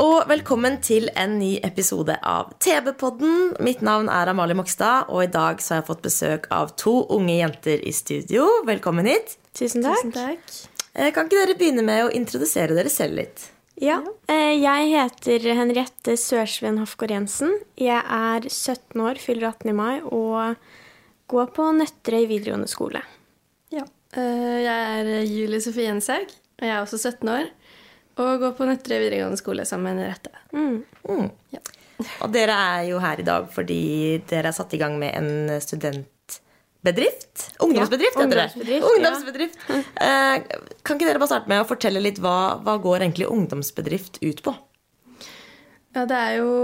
Og velkommen til en ny episode av TV-podden. Mitt navn er Amalie Mokstad, og i dag så har jeg fått besøk av to unge jenter i studio. Velkommen hit. Tusen takk. Eh, Kan ikke dere begynne med å introdusere dere selv litt? Ja, eh, Jeg heter Henriette Sørsven Hofgård Jensen. Jeg er 17 år, fyller 18 i mai og går på Nøtterøy videregående skole. Ja. eh, Jeg er Julie Sofie Jenshaug, og jeg er også 17 år. Og gå på Nøtterøy videregående skole sammen med Henriette. Mm. Og dere er jo her i dag fordi dere er satt i gang med en studentbedrift. Ungdomsbedrift, heter det. ungdomsbedrift, ja. Ungdomsbedrift. Eh, Kan ikke dere bare starte med å fortelle litt hva, hva går egentlig ungdomsbedrift ut på? Ja, det er jo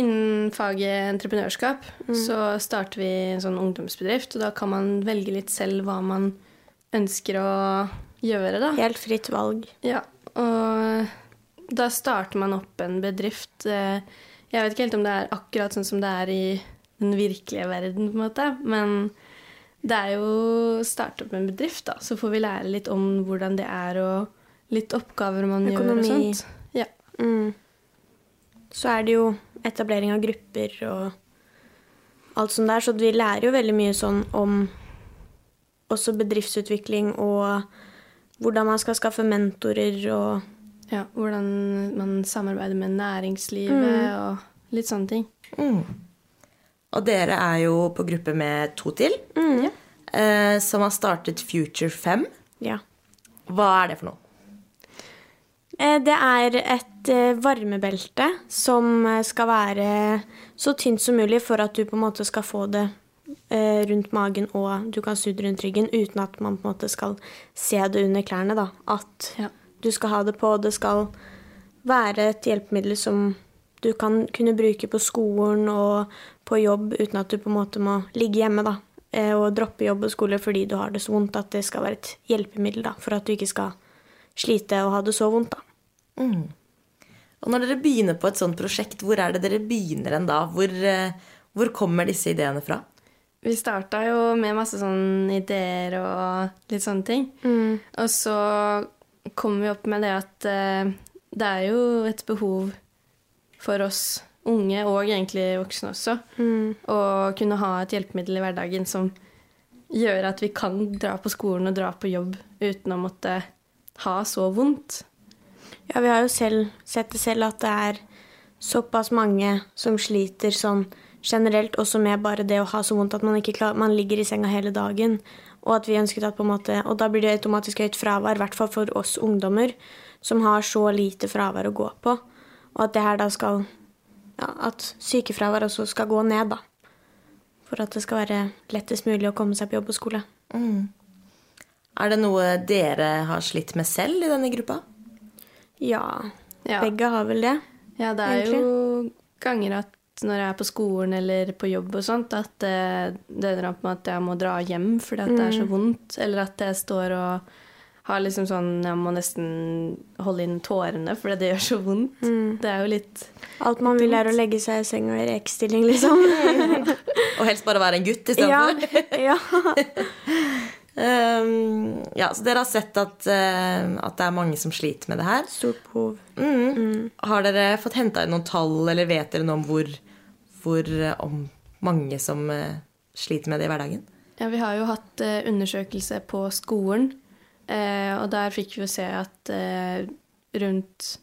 innen faget entreprenørskap så starter vi en sånn ungdomsbedrift, og da kan man velge litt selv hva man ønsker å gjøre, da. Helt fritt valg. Ja, og da starter man opp en bedrift. eh, Jeg vet ikke helt om det er akkurat sånn som det er i den virkelige verden, på en måte, men det er jo å starte opp en bedrift, da. Så får vi lære litt om hvordan det er, og litt oppgaver man gjør og Økonomi. sånt. Ja. Mm. Så er det jo etablering av grupper og alt sånt der, så vi lærer jo veldig mye sånn om også bedriftsutvikling og hvordan man skal skaffe mentorer og ja. Hvordan man samarbeider med næringslivet og litt sånne ting. Og dere er jo på gruppe med to til, eh, som har startet Future 5. ja. Hva er det for noe? Eh, Det er et eh, varmebelte som skal være så tynt som mulig for at du på en måte skal få det rundt magen og du kan snu det rundt ryggen uten at man på en måte skal se det under klærne. da. At Ja. du skal ha det på. Det skal være et hjelpemiddel som du kan kunne bruke på skolen og på jobb uten at du på en måte må ligge hjemme da, eh, og droppe jobb og skole fordi du har det så vondt. At det skal være et hjelpemiddel da, for at du ikke skal slite og ha det så vondt. da. Og når dere begynner på et sånt prosjekt, hvor er det dere begynner hen da? Hvor, eh, hvor kommer disse ideene fra? Vi starta jo med masse sånne ideer og litt sånne ting. Og så kom vi opp med det at eh, det er jo et behov for oss unge, og egentlig voksne også, å kunne ha et hjelpemiddel i hverdagen som gjør at vi kan dra på skolen og dra på jobb uten å måtte ha så vondt. Ja, vi har jo selv sett det selv at det er såpass mange som sliter sånn generelt, også med bare det å ha så vondt at man ikke klar, man ligger i senga hele dagen. Og at vi ønsket at på en måte, og da blir det automatisk høyt fravær, i hvert fall for oss ungdommer, som har så lite fravær å gå på. Og at det her da skal ja, At sykefravær også skal gå ned, da. For at det skal være lettest mulig å komme seg på jobb og skole. Er det noe dere har slitt med selv i denne gruppa? Ja, Ja. begge har vel det. Ja, det er jo ganger at når jeg er på skolen eller på jobb og sånt, at det, det ender opp med at jeg må dra hjem fordi at det er så vondt, eller at jeg står og har liksom sånn Jeg må nesten holde inn tårene fordi det gjør så vondt. Det er jo litt Alt man vil, er å legge seg i senga i rekestilling, liksom. Og helst bare være en gutt ja, istedenfor? ja. Um, ja, så dere har sett at, uh, at det er mange som sliter med det her. Stort behov. Har dere fått henta inn noen tall, eller vet dere noe om hvor, hvor eh, om mange som eh, sliter med det i hverdagen? Ja, vi har jo hatt eh, undersøkelse på skolen, eh, og der fikk vi jo se at rundt?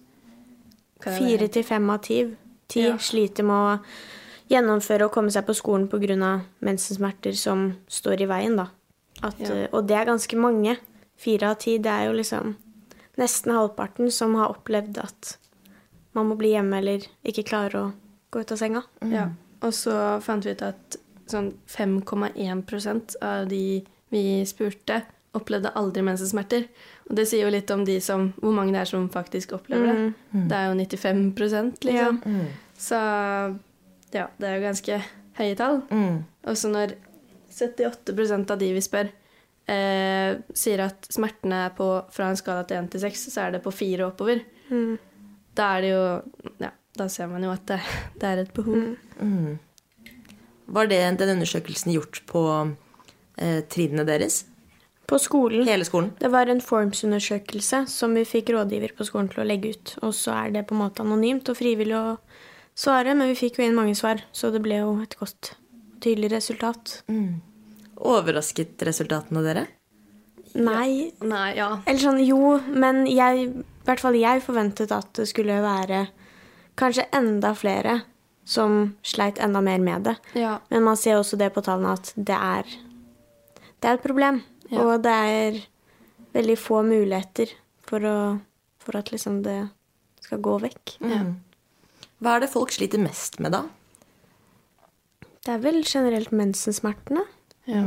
Fire til fem av ti, Ja. sliter med å gjennomføre og komme seg på skolen pga. mensensmerter som står i veien. da. At, Ja. Og det er ganske mange. Fire av ti. Det er jo liksom nesten halvparten som har opplevd at man må bli hjemme eller ikke klarer å gå ut av senga. Ja. Og så fant vi ut at sånn 5,1% av de vi spurte, opplevde aldri mensensmerter. Og det sier jo litt om de som, hvor mange det er som faktisk opplever det. Det er jo 95% Mm. Så ja, det er jo ganske høye tall. Og så når 78% av de vi spør, eh, sier at smertene er på fra en skala til 1 til 6, så er det på 4 og oppover. Da er det jo Ja, da ser man jo at det, det er et behov. Var det den undersøkelsen gjort på eh, trinnene deres? På skolen. Hele skolen? Det var en Forms-undersøkelse som vi fikk rådgiver på skolen til å legge ut. Og så er det på en måte anonymt og frivillig å svare, men vi fikk jo inn mange svar, så det ble jo et godt og tydelig resultat. Overrasket resultatene dere? Nei, Nei, ja. eller sånn jo, men jeg, i hvert fall jeg forventet at det skulle være kanskje enda flere som sleit enda mer med det. Ja. Men man ser også det på tallene at det er, det er et problem. Ja. Og det er veldig få muligheter for, å, for at liksom det skal gå vekk. ja. Hva er det folk sliter mest med da? Det er vel generelt mensensmertene. ja.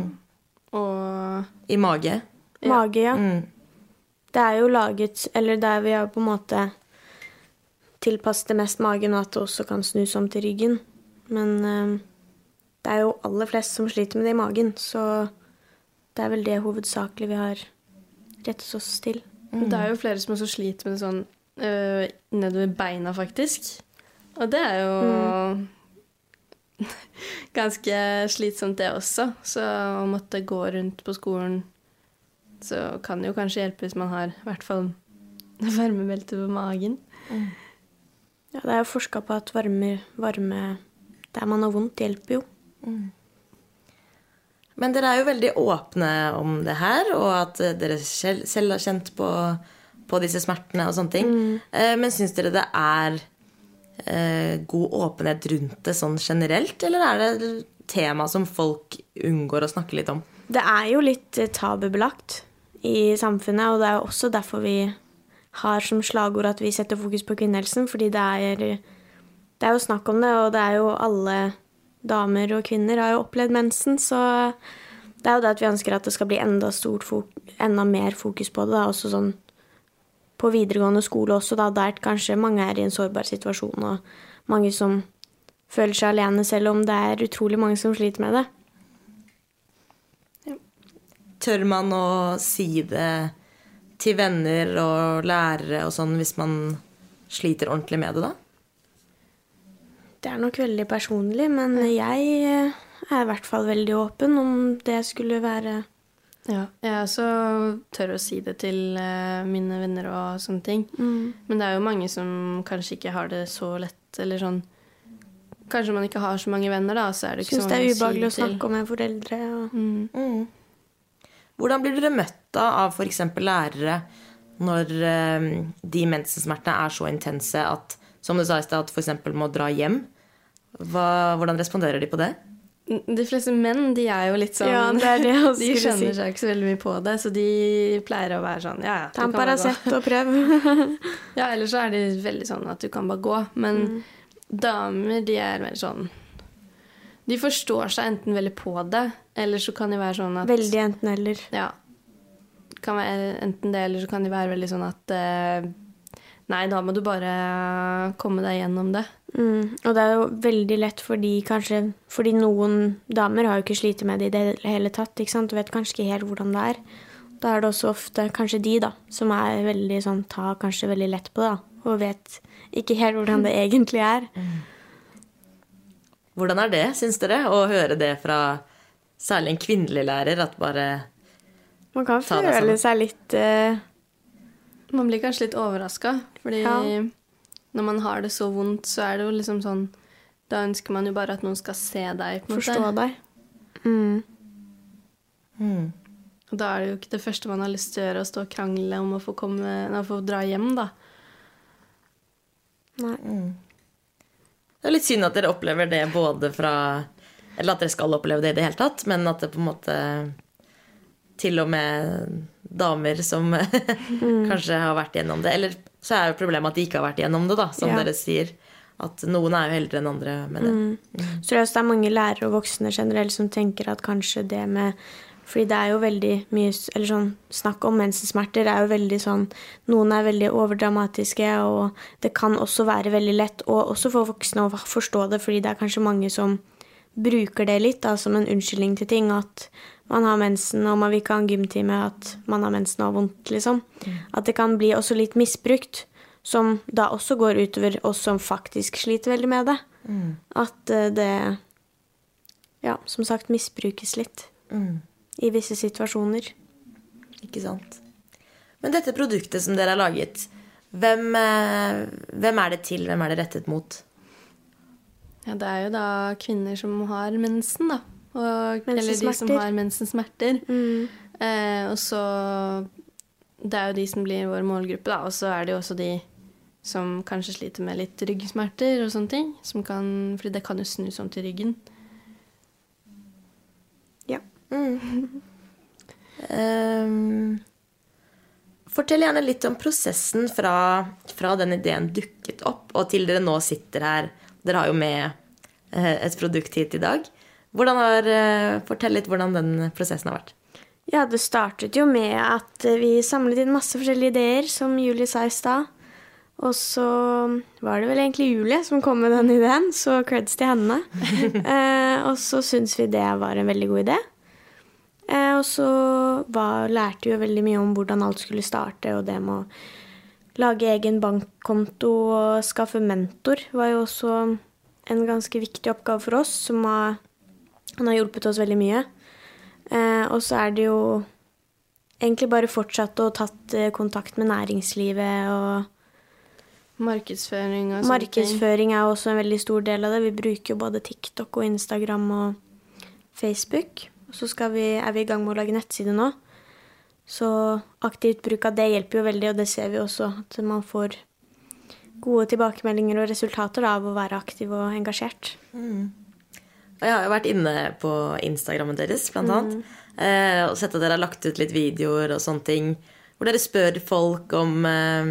Og I mage? Mage, ja. Mm. Det er jo laget Eller det er vi har på en måte tilpasset det mest magen, og at det også kan snus om til ryggen. Men eh, det er jo aller flest som sliter med det i magen, så det er vel det hovedsakelig vi har rettet oss til. det er jo flere som også sliter med det sånn øh, nedover beina, faktisk. Og det er jo ganske slitsomt, det også. Så å måtte gå rundt på skolen så kan det jo kanskje hjelpe hvis man har i hvert fall varmebelte på magen. Ja, det er jo forska på at varme, varme der man har vondt, hjelper jo. Men dere er jo veldig åpne om det her, og at eh, dere selv, selv har kjent på, på disse smertene og sånne ting. Eh, Men syns dere det er eh, god åpenhet rundt det sånn generelt, eller er det tema som folk unngår å snakke litt om? Det er jo litt eh, tabubelagt i samfunnet, og det er jo også derfor vi har som slagord at vi setter fokus på kvinnehelsen, fordi det er, det er jo snakk om det, og det er jo alle damer og kvinner har jo opplevd mensen, så det er jo det at vi ønsker at det skal bli enda, enda mer fokus på det, da, også sånn på videregående skole også, da, der kanskje mange er i en sårbar situasjon, og mange som føler seg alene, selv om det er utrolig mange som sliter med det. Tør man å si det til venner og lærere og sånn hvis man sliter ordentlig med det, da? Det er nok veldig personlig, men jeg eh, er i hvert fall veldig åpen om det skulle være Ja, jeg også tør å si det til eh, mine venner og sånne ting. Men det er jo mange som kanskje ikke har det så lett, eller sånn Kanskje man ikke har så mange venner, da, så er det ikke Syns så det mange er å si ubehagelig å det til. snakke om med foreldre. Og... Hvordan blir dere møtt da av f.eks. lærere når eh, de mensensmertene er så intense at som du sa i stad, at f.eks. må dra hjem? Hva, hvordan responderer de på det? De fleste menn de er jo litt sånn Ja, det er det jeg De skjønner si. seg ikke så veldig mye på det, så de pleier å være sånn Ja, ja, Ta en. Paracet og prøv. Ja, ellers så er de veldig sånn at du kan bare gå. Men damer, de er mer sånn De forstår seg enten veldig på det, eller så kan de være sånn at Veldig enten-eller. Ja. Kan være enten det, eller så kan de være veldig sånn at eh, Nei, da må du bare komme deg gjennom det. Mm. Og det er jo veldig lett fordi kanskje Fordi noen damer har jo ikke slitt med det i det hele tatt. ikke sant? Og vet kanskje ikke helt hvordan det er. Da er det også ofte kanskje de da, som er veldig sånn, tar kanskje veldig lett på det. da, Og vet ikke helt hvordan det egentlig er. Hvordan er det, syns dere, å høre det fra særlig en kvinnelig lærer? At bare Man kan Ta føle seg litt uh... Man blir kanskje litt overraska, fordi Ja. når man har det så vondt, så er det jo liksom sånn Da ønsker man jo bare at noen skal se deg, på en Forstå måte. deg. Mm. Og da er det jo ikke det første man har lyst til å gjøre, å stå og krangle om å få, komme, å få dra hjem, da. Nei. Det er litt synd at dere opplever det både fra Eller at dere skal oppleve det i det hele tatt, men at det på en måte Til og med damer som kanskje har vært gjennom det. Eller så er jo problemet at de ikke har vært gjennom det, da, som Ja. dere sier. At noen er jo eldre enn andre med det. Så tror jeg også det er mange lærere og voksne generelt som tenker at kanskje det med Fordi det er jo veldig mye Eller sånn snakk om mensensmerter er jo veldig sånn Noen er veldig overdramatiske, og det kan også være veldig lett, og også for voksne å forstå det, fordi det er kanskje mange som bruker det litt da, som en unnskyldning til ting. At man har mensen, og man vil ikke ha en gymtime, at man har mensen og har vondt, liksom. At det kan bli også litt misbrukt, som da også går utover oss som faktisk sliter veldig med det. At eh, det ja, som sagt misbrukes litt i visse situasjoner. Ikke sant? Men dette produktet som dere har laget, hvem, eh, hvem er det til? Hvem er det rettet mot? Ja, det er jo da kvinner som har mensen, da. Og, eller de som har mensensmerter. Eh, og så Det er jo de som blir vår målgruppe, da. Og så er det jo også de som kanskje sliter med litt ryggsmerter og sånne ting. Som kan, fordi det kan jo snus om til ryggen. Ja. Ehm, fortell gjerne litt om prosessen fra, fra den ideen dukket opp, og til dere nå sitter her. Dere har jo med eh, et produkt hit i dag. Hvordan har, eh, fortell litt hvordan den prosessen har vært. Ja, det startet jo med at eh, vi samlet inn masse forskjellige ideer, som Julie sa i stad. Og så var det vel egentlig Julie som kom med den ideen, så creds til henne. eh, og så syntes vi det var en veldig god idé. Eh, og så var, lærte vi jo veldig mye om hvordan alt skulle starte, og det med å lage egen bankkonto og skaffe mentor var jo også en ganske viktig oppgave for oss, som har, han har hjulpet oss veldig mye. Eh, og så er det jo egentlig bare fortsatt og tatt eh, kontakt med næringslivet og Markedsføring og sånne. Markedsføring er også en veldig stor del av det. Vi bruker jo både TikTok og Instagram og Facebook. Og så skal vi, er vi i gang med å lage nettside nå. Så aktivt bruk av det hjelper jo veldig, og det ser vi også. At man får gode tilbakemeldinger og resultater da, av å være aktiv og engasjert. Og jeg har jo vært inne på Instagrammen deres, blant annet. eh, Og sett at dere har lagt ut litt videoer og sånne ting. Hvor dere spør folk om, eh,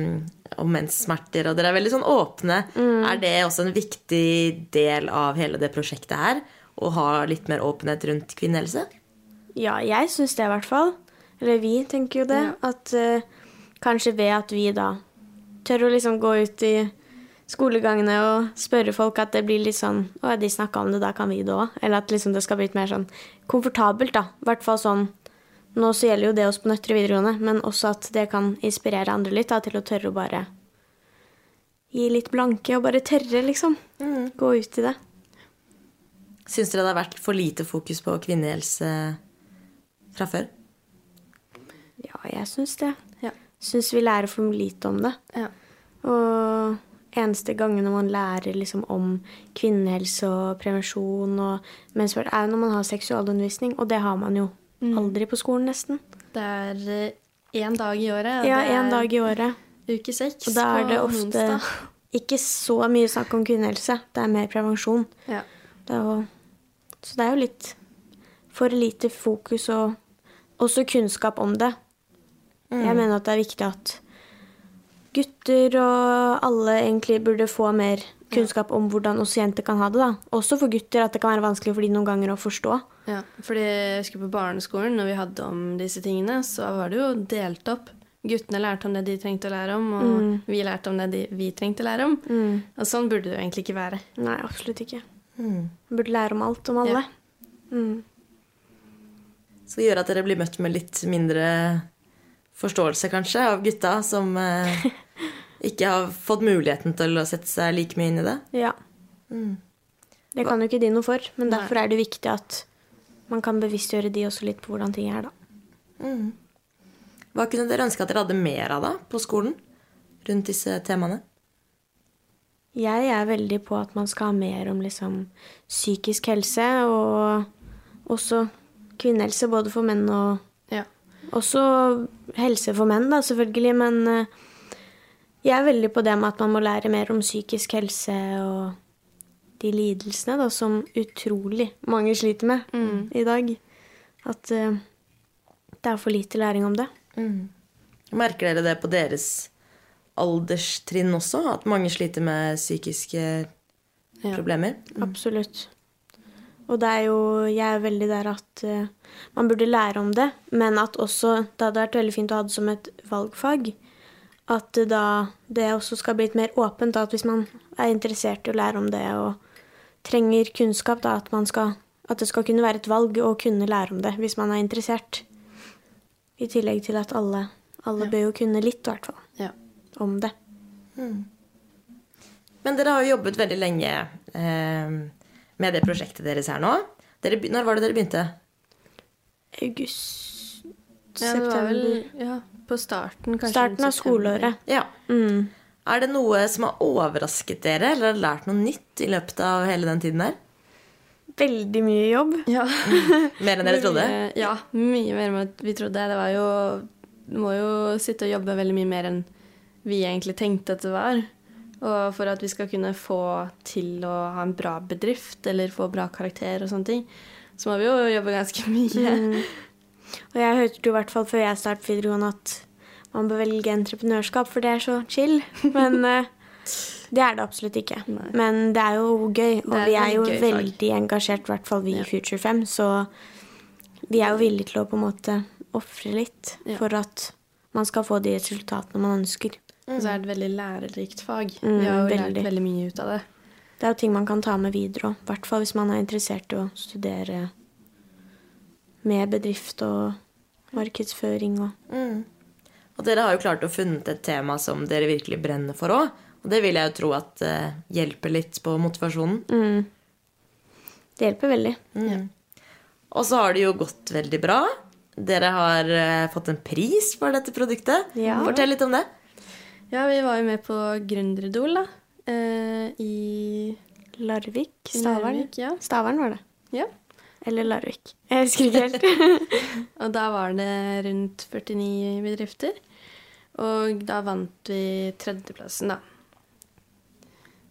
om menssmerter, og dere er veldig sånn åpne. Er det også en viktig del av hele det prosjektet her? Å ha litt mer åpenhet rundt kvinnehelse? Ja, jeg syns det i hvert fall. Eller vi tenker jo det. Ja. At uh, kanskje ved at vi da tør å liksom gå ut i skolegangene og spørre folk at det blir litt sånn Å, de snakka om det, da kan vi det òg. Eller at liksom det skal bli litt mer sånn komfortabelt, da. I hvert fall sånn Nå så gjelder jo det oss på Nøtterøy videregående, men også at det kan inspirere andre litt da, til å tørre å bare gi litt blanke og bare tørre, liksom. Gå ut i det. Syns dere det har vært for lite fokus på kvinnehelse fra før? Jeg syns det. Ja. Syns vi lærer for lite om det. Ja. Og eneste gangene man lærer liksom om kvinnehelse og prevensjon og mensverd, er når man har seksualundervisning, og det har man jo aldri på skolen, nesten. Det er én dag i året. Ja, én dag i året. Uke seks Og da er det ofte onsdag. ikke så mye snakk om kvinnehelse. Det er mer prevensjon. Ja. Det er jo, så det er jo litt for lite fokus og også kunnskap om det. Jeg mener at det er viktig at gutter og alle egentlig burde få mer kunnskap om hvordan også jenter kan ha det. da. Også for gutter, at det kan være vanskelig for de noen ganger å forstå. Ja, fordi jeg husker på barneskolen, når vi hadde om disse tingene, så var det jo delt opp. Guttene lærte om det de trengte å lære om, og vi lærte om det de, vi trengte å lære om. Og sånn burde det jo egentlig ikke være. Nei, absolutt ikke. Mm. burde lære om alt om alle. Så det gjør at dere blir møtt med litt mindre forståelse, kanskje, av gutta som eh, ikke har fått muligheten til å sette seg like mye inn i det. Ja. Det kan jo ikke de noe for, men derfor er det viktig at man kan bevisstgjøre de også litt på hvordan ting er, da. Hva kunne dere ønske at dere hadde mer av da på skolen rundt disse temaene? Jeg er veldig på at man skal ha mer om liksom psykisk helse, og også kvinnehelse, både for menn og. Også helse for menn, da, selvfølgelig, men eh, jeg er veldig på det med at man må lære mer om psykisk helse og de lidelsene da, som utrolig mange sliter med i dag. At uh, det er for lite læring om det. Merker dere det på deres alderstrinn også? At mange sliter med psykiske Ja. problemer. Absolutt. Og det er jo Jeg er veldig der at uh, man burde lære om det, men at også Det hadde vært veldig fint å ha det som et valgfag. At det da det også skal bli litt mer åpent. Da, at hvis man er interessert i å lære om det og trenger kunnskap, da at man skal At det skal kunne være et valg å kunne lære om det hvis man er interessert. I tillegg til at alle Alle bør jo kunne litt, i hvert fall, Ja. om det. Men dere har jo jobbet veldig lenge eh, med det prosjektet deres her nå. Dere, når var det dere begynte? August Ja, det var vel September. ja, på starten, kanskje. Starten av skoleåret. Ja. Mm. Er det noe som har overrasket dere, eller har lært noe nytt i løpet av hele den tiden her? Veldig mye jobb. Ja. Mer enn dere trodde? Ja, mye mer enn vi trodde. Det var jo Du må jo sitte og jobbe veldig mye mer enn vi egentlig tenkte at det var. Og for at vi skal kunne få til å ha en bra bedrift eller få bra karakter og sånne ting, så må vi jo jobbe ganske mye. Og jeg hørte jo i hvert fall før jeg startet videregående at man bør velge entreprenørskap, for det er så chill. Men eh, det er det absolutt ikke. Men det er jo gøy, og er vi er jo veldig fag. engasjert, i hvert fall vi Ja. i Future 5, så vi er jo villige til å på en måte ofre litt Ja. for at man skal få de resultatene man ønsker. Og så er det et veldig lærerikt fag. Mm, vi har jo veldig. lært veldig mye ut av det. Det er jo ting man kan ta med videre òg, i hvert fall hvis man er interessert i å studere med bedrift og markedsføring og Mm. Og dere har jo klart å funnet et tema som dere virkelig brenner for òg. Og det vil jeg jo tro at uh, hjelper litt på motivasjonen. mm. Det hjelper veldig. Og så har det jo gått veldig bra. Dere har uh, fått en pris for dette produktet. Ja. Fortell litt om det. Ja, vi var jo med på Gründeridol, da. eh, I Larvik? Stavern? Larvik, ja. Stavern var det. ja. Eller Larvik. Jeg husker ikke helt. Og da var det rundt 49 bedrifter. Og da vant vi tredjeplassen, da.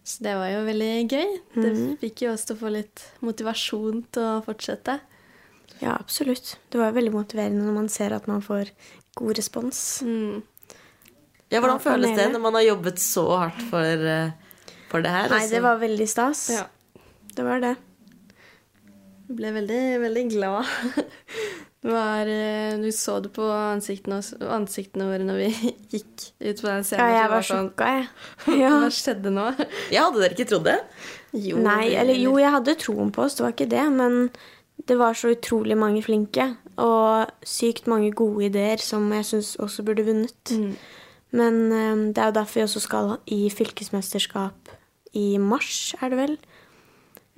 Så det var jo veldig gøy. Det fikk jo oss til å få litt motivasjon til å fortsette. ja, absolutt. Det var veldig motiverende når man ser at man får god respons. Mm. Ja, Hvordan føles det når man har jobbet så hardt for, eh, for det her? Nei, altså? det var veldig stas. Ja. Det var det. Jeg ble veldig, veldig glad. Det var, eh, du så det på ansiktene, ansiktene våre når vi gikk ut på den Ja, jeg var, var sånn, jeg. Ja. Hva skjedde nå? Ja, Hadde dere ikke trodd det? Jo, Nei, eller jo, jeg hadde troen på oss, det var ikke det, men det var så utrolig mange flinke, og sykt mange gode ideer som jeg syns også burde vunnet. Mm. Men eh, det er jo derfor vi også skal i fylkesmesterskap i mars, er det vel?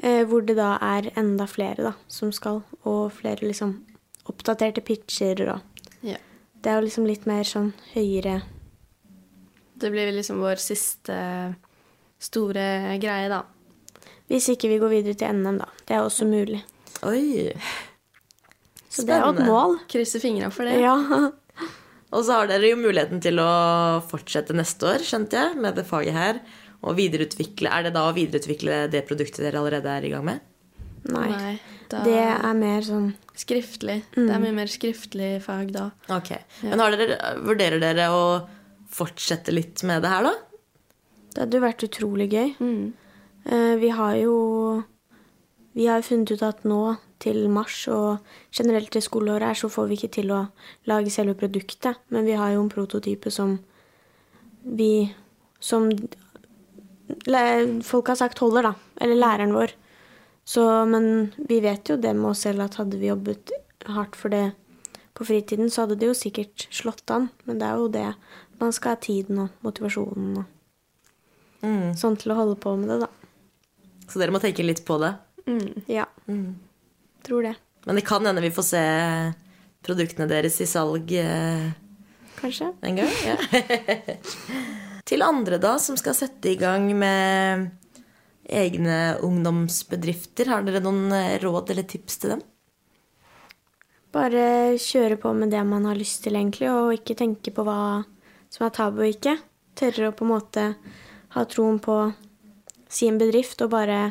Eh, hvor det da er enda flere da, som skal, og flere liksom oppdaterte pitcher og Ja. Det er jo liksom litt mer sånn høyere Det blir liksom vår siste store greie, da. Hvis ikke vi går videre til NM, da. Det er også mulig. Oi. Så det er jo et mål. Krysse fingra for det. Ja. Og så har dere jo muligheten til å fortsette neste år, skjønte jeg, med det faget her. Og videreutvikle, Er det da å videreutvikle det produktet dere allerede er i gang med? Nei. da, Det er mer sånn skriftlig. Det er mye mer skriftlig fag da. Ok. Men har dere, vurderer dere å fortsette litt med det her, da? Det hadde jo vært utrolig gøy. Mm. Eh, Vi har jo Vi har jo funnet ut at nå til mars og generelt til skoleåret her, så får vi ikke til å lage selve produktet. Men vi har jo en prototype som vi Som folk har sagt holder, da. Eller læreren vår. Så, men vi vet jo det med oss selv at hadde vi jobbet hardt for det på fritiden, så hadde det jo sikkert slått an. Men det er jo det. Man skal ha tiden og motivasjonen og Mm. sånn til å holde på med det, da. Så dere må tenke litt på det. Ja. Tror det. Men det kan hende vi får se produktene deres i salg eh, Kanskje. en gang. Ja. Til andre, da, som skal sette i gang med egne ungdomsbedrifter, har dere noen eh, råd eller tips til dem? Bare kjøre på med det man har lyst til, egentlig, og ikke tenke på hva som er tabu og ikke. Tørre å på en måte ha troen på sin bedrift og bare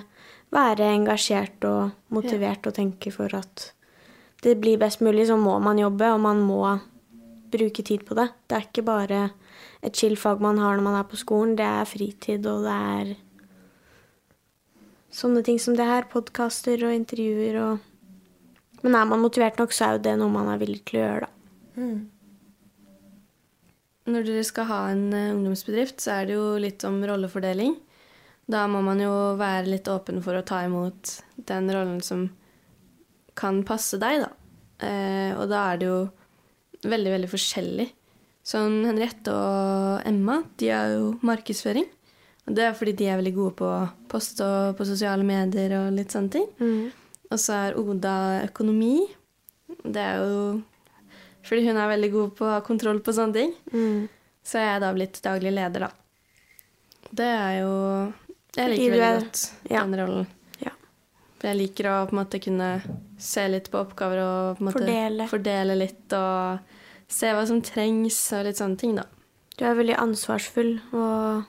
være engasjert og motivert og tenke for at det blir best mulig, så må man jobbe, og man må bruke tid på det. Det er ikke bare et chill fag man har når man er på skolen, det er fritid, og det er sånne ting som det her. Podkaster og intervjuer og Men er man motivert nok, så er jo det noe man er villig til å gjøre, da. Når dere skal ha en eh, ungdomsbedrift, så er det jo litt om rollefordeling. Da må man jo være litt åpen for å ta imot den rollen som kan passe deg, da. Eh, og da er det jo veldig, veldig forskjellig. Sånn Henriette og Emma, de har jo markedsføring. Og det er fordi de er veldig gode på post og på sosiale medier og litt sånne ting. Og så er Oda økonomi. Det er jo fordi hun er veldig god på å ha kontroll på sånne ting. Så er jeg da blitt daglig leder, da. Det er jo Jeg liker veldig godt ja. den rollen. Ja. Jeg liker å på en måte kunne se litt på oppgaver og på en måte Fordele. fordele litt og se hva som trengs og litt sånne ting, da. Du er veldig ansvarsfull, og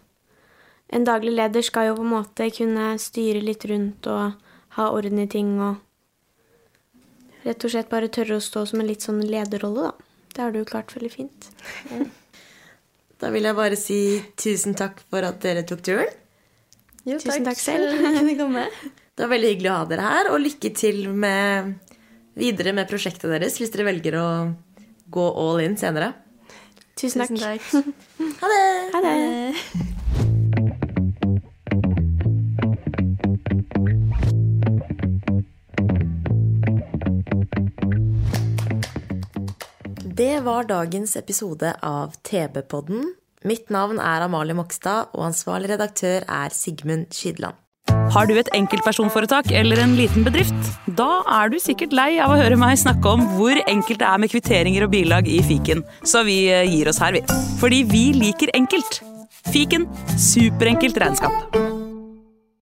en daglig leder skal jo på en måte kunne styre litt rundt og ha orden i ting og rett og slett bare tørre å stå som en litt sånn lederrolle, da. Det har du klart veldig fint. Da vil jeg bare si tusen takk for at dere tok turen. Jo, Tusen takk selv. kunne komme. Det var veldig hyggelig å ha dere her, og lykke til med videre med prosjektet deres hvis dere velger å gå all in senere. Tusen takk. Tusen takk. Ha det! Ha det. Det var dagens episode av TV-podden. Mitt navn er Amalie Mokstad, og ansvarlig redaktør er Sigmund Skydland. Har du et enkeltpersonforetak eller en liten bedrift? Da er du sikkert lei av å høre meg snakke om hvor enkelt det er med kvitteringer og bilag i fiken, så vi eh, gir oss her, vi. Fordi vi liker enkelt. Fiken superenkelt regnskap.